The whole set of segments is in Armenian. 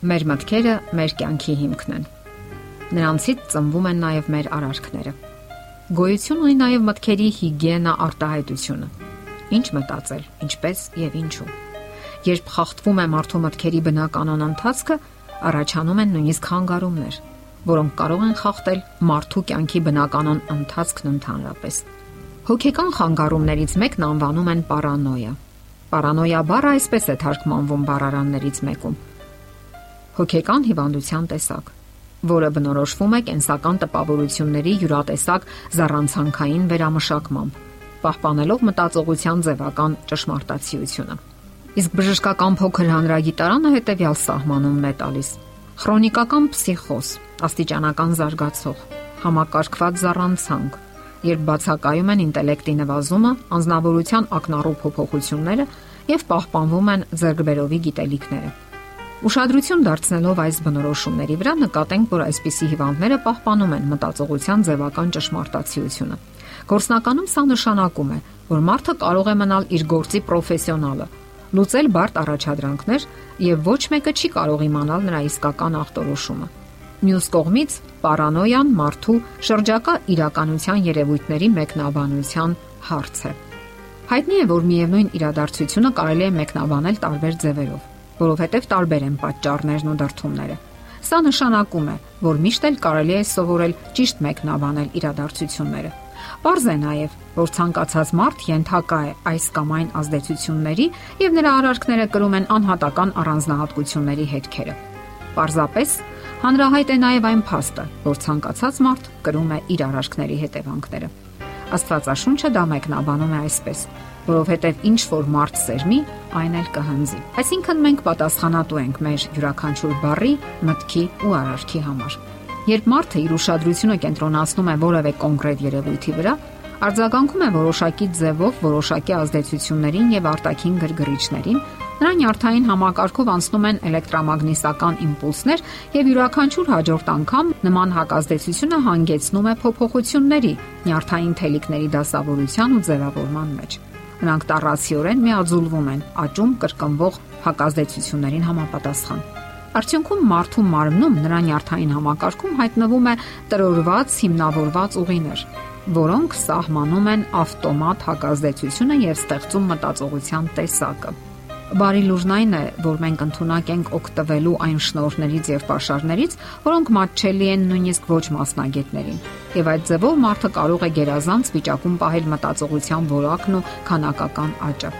Մեր մտքերը մեր կյանքի հիմքն են։ Նրանցից ծնվում են նաև մեր արարքները։ Գոյություն ունի նաև մտքերի հիգիենա արտահայտությունը։ Ինչ մտածել, ինչպես եւ ինչու։ Երբ խախտվում է մարդու մտքերի բնականon ընթացքը, առաջանում են նույնիսկ հանգարումներ, որոնք կարող են խախտել մարդու կյանքի բնականon ընթացքն ընդհանրապես։ Հոգեկան խանգարումներից մեկն անվանում են պարանոյա։ Պարանոյա բառը այսպես է թարգմանվում բառարաններից մեկում հոգեկան հիվանդության տեսակ, որը բնորոշվում է կենսական տպավորությունների յուրատեսակ զառանցանքային վերամշակմամբ, պահպանելով մտածողության ձևական ճշմարտացիությունը։ Իսկ բժշկական փոքր հանրագիտարանը հետևյալ սահմանումն է տալիս. Խրոնիկական փսիխոզ, աստիճանական զարգացող, համակարգված զառանցանք, երբ բացակայում են ինտելեկտի նվազումը, անznավորության ակնառու փոփոխությունները եւ պահպանվում են ձերբերովի գիտելիքները։ Ուշադրություն դարձնելով այս բնորոշումների վրա նկատենք, որ այսպիսի հիվանդները պահպանում են մտածողության ձևական ճշմարտացիությունը։ Գործնականում սա նշանակում է, որ մարդը կարող է մնալ իր գործի պրոֆեսիոնալը, լուծել բարդ առաջադրանքներ եւ ոչ մեկը չի կարող իմանալ նրա իսկական ախտորոշումը։ Մյուս կողմից, պարանոյան մարդու շրջակա իրականության երևույթների մեկնաբանության հարց է։ Հայտնի է, որ միևնույն իրադարձությունը կարելի է մեկնաբանել տարբեր ձևերով որովհետև տարբեր են պատճառներն ու դրթումները։ Սա նշանակում է, որ միշտ էլ կարելի է սովորել ճիշտ մեկնաբանել իրադարձությունները։ Պարզ է նաև, որ ցանկացած մարդ ենթակա է այս կամ այն ազդեցությունների եւ նրա արարքները կրում են անհատական առանձնահատկությունների հետքերը։ Պարզապես հանրահայտ է նաև այն փաստը, որ ցանկացած մարդ կրում է իր արարքների հետևանքները։ Աստվածաշունչը դա մեկնաբանում է այսպես որովհետև ինչ որ մարդ սերմի, այն էլ կհանձի։ Այսինքն մենք պատասխանատու ենք մեր յուրաքանչյուր բարի, մտքի ու արարքի համար։ Երբ մարդը իր ուշադրությունը կենտրոնացնում է որևէ կոնկրետ երևույթի վրա, արձագանքում է որոշակի ձևով որոշակի ազդեցություններին եւ արտաքին գրգռիչներին, նրա նյարդային համակարգով անցնում են էլեկտրամագնիսական իմպուլսներ եւ յուրաքանչյուր հաջորդ անգամ նման հակազդեցությունը հանգեցնում է փոփոխությունների նյարդային թելիկների դասավորության ու ձևավորման մեջ։ Նրանք տառացիորեն միաձուլվում են աճում կրկնվող հակազդեցություններին համապատասխան։ Արդյունքում մարդու մարմնում նրա նյարդային համակարգում հայտնվում է տրորված հիմնավորված ուղիներ, որոնք սահմանում են ավտոմատ հակազդեցությունը եւ ստեղծում մտածողության տեսակը։ Բարի լուրն այն է, որ մենք ընդունակ ենք օգտվելու այն շնորհներից եւ pašարներից, որոնք մատչելի են նույնիսկ ոչ մասնագետներին։ Եվ այդ ձևով մարդը կարող է գերազանց վիճակում պահել մտածողության որակն ու քանակական աճը։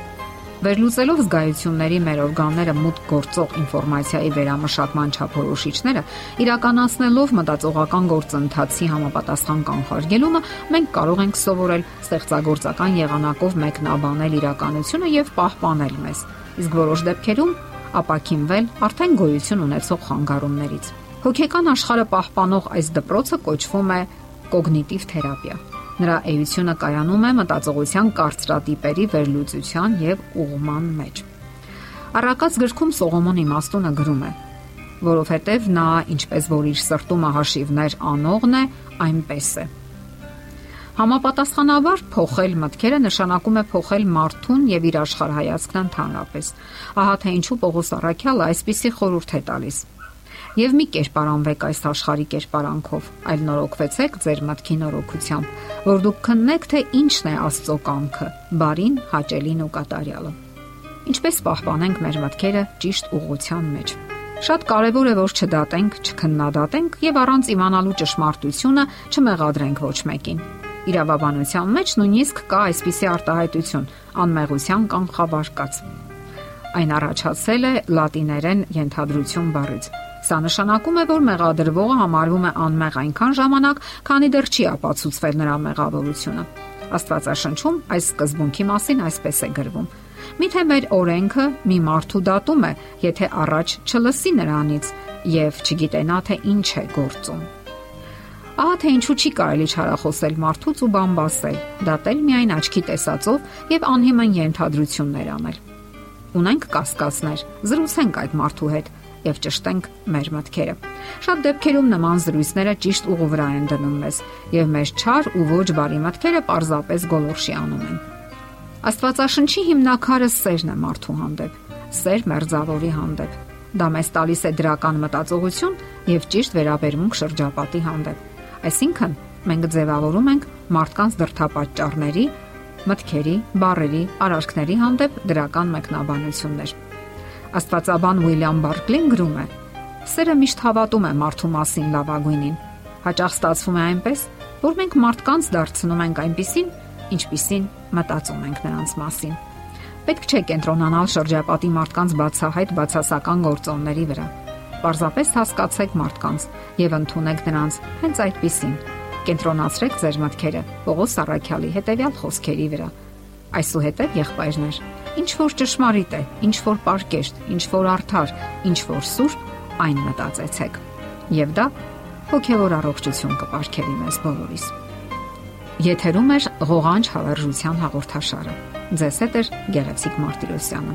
Վերլուծելով զգայությունների մեր օրգանները մուտք գործող ինֆորմացիայի վերամշակման չափորոշիչները, իրականացնելով մտածողական գործընթացի համապատասխան կանխարգելումը, մենք կարող ենք սովորել ստեղծագործական եղանակով մեկնաբանել իրականությունը եւ պահպանել մեզ իսկ որոշ դեպքերում ապակինվել արդեն գոյություն ունեցող խանգարումներից։ Հոգեկան աշխարհը պահպանող այս դպրոցը կոչվում է կոգնիտիվ թերապիա։ Նրա էությունը կայանում է մտածողության կարծրատիպերի վերլուծության եւ ուղղման մեջ։ Առակած գրքում Սողոմոն իմաստունը գրում է. որովհետև նա ինչպես որ իր սրտումը հաշիվներ անողն է, այնպես է Համապատասխանաբար փոխել մտքերը նշանակում է փոխել մարդուն եւ իր աշխարհայացքն ընդհանրապես։ Ահա թե ինչու Պողոս Արաքյալը այսպիսի խորհուրդ է տալիս. Եվ մի կերպարանվեք այս աշխարհի կերպարանքով, այլ նորոգվեցեք ձեր մտքի նորոգությամբ, որ դուք քննեք թե ինչն է Աստծո կամքը՝ բարին, հաճելին ու կատարյալը։ Ինչպես պահպանենք մեր մտքերը ճիշտ ուղղության մեջ։ Շատ կարևոր է որ չդատենք, չքննադատենք եւ առանց իմանալու ճշմարտությունը չմեղադրենք ոչ մեկին իրավաբանության մեջ նույնիսկ կա այսպիսի արտահայտություն՝ անմեղության կամ խավարկած։ Այն առաջացել է լատիներեն ենթադրություն բառից։ Սա նշանակում է, որ մեղադրվողը համարվում է անմեղ այնքան ժամանակ, քանի դեռ չի ապացուցվել նրա մեղավորությունը։ Աստվածաշնչում այս սկզբունքի մասին այսպես է գրվում. Միթե մեր օրենքը մի մարդու դատում է, եթե առաջ չլսի նրանից եւ չգիտենա թե ինչ է գործում։ Ահա թե ինչու չի կարելի չարախոսել մարդուց ու բամբասել, դատել միայն աչքի տեսածով եւ անհիմն ենթադրություններ անել։ Ունենք կասկածներ, զրուցենք այդ մարդու հետ եւ ճշտենք մեր մտքերը։ Շատ դեպքերում նման զրույցները ճիշտ ուղու վրա են դնում մեզ եւ մեր չար ու ոչ բարի մտքերը պարզապես գոլորշի անում են։ Աստվածաշնչի հիմնակարը սերն է մարդու հանդեպ, սեր մերձավորի հանդեպ Դա մեզ տալիս է դրական մտածողություն եւ ճիշտ վերաբերմունք շրջապատի հանդեպ։ Այսինքն, մենք ձևավորում ենք մարդկանց դրթապաճառների, մտքերի, բարերի, արարքների հանդեպ դրական մեկնաբանություններ։ Աստվածաբան Ուիլյամ Բարկլին գրում է. Սերը միշտ հավատում է մարդու մասին լավագույնին։ Հաճախ ստացվում է այնպես, որ մենք մարդկանց դարձնում ենք այնպիսին, ինչպիսին մտածում ենք նրանց մասին։ Պետք չէ կենտրոնանալ շրջապատի մարդկանց բացահայտ բացասական գործոնների վրա։ Պարզապես հասկացեք մարդկանց եւ ընդունեք նրանց հենց այդպիսին։ Կենտրոնացրեք ձեր մտքերը Պողոս Արաքյալի հետևյալ խոսքերի վրա։ Այսուհետև եղբայրներ, ինչ որ ճշմարիտ է, ինչ որ պարկեշտ, ինչ որ արդար, ինչ որ սուրբ, այն մտածեցեք։ Եվ դա հոգեոր առողջություն կպարգևի մեզ բոլորիս։ Եթերում է ղողանջ հավերժության հաղորդաշարը։ Ձեզ հետ է Գեղեցիկ Մարտիրոսյանը։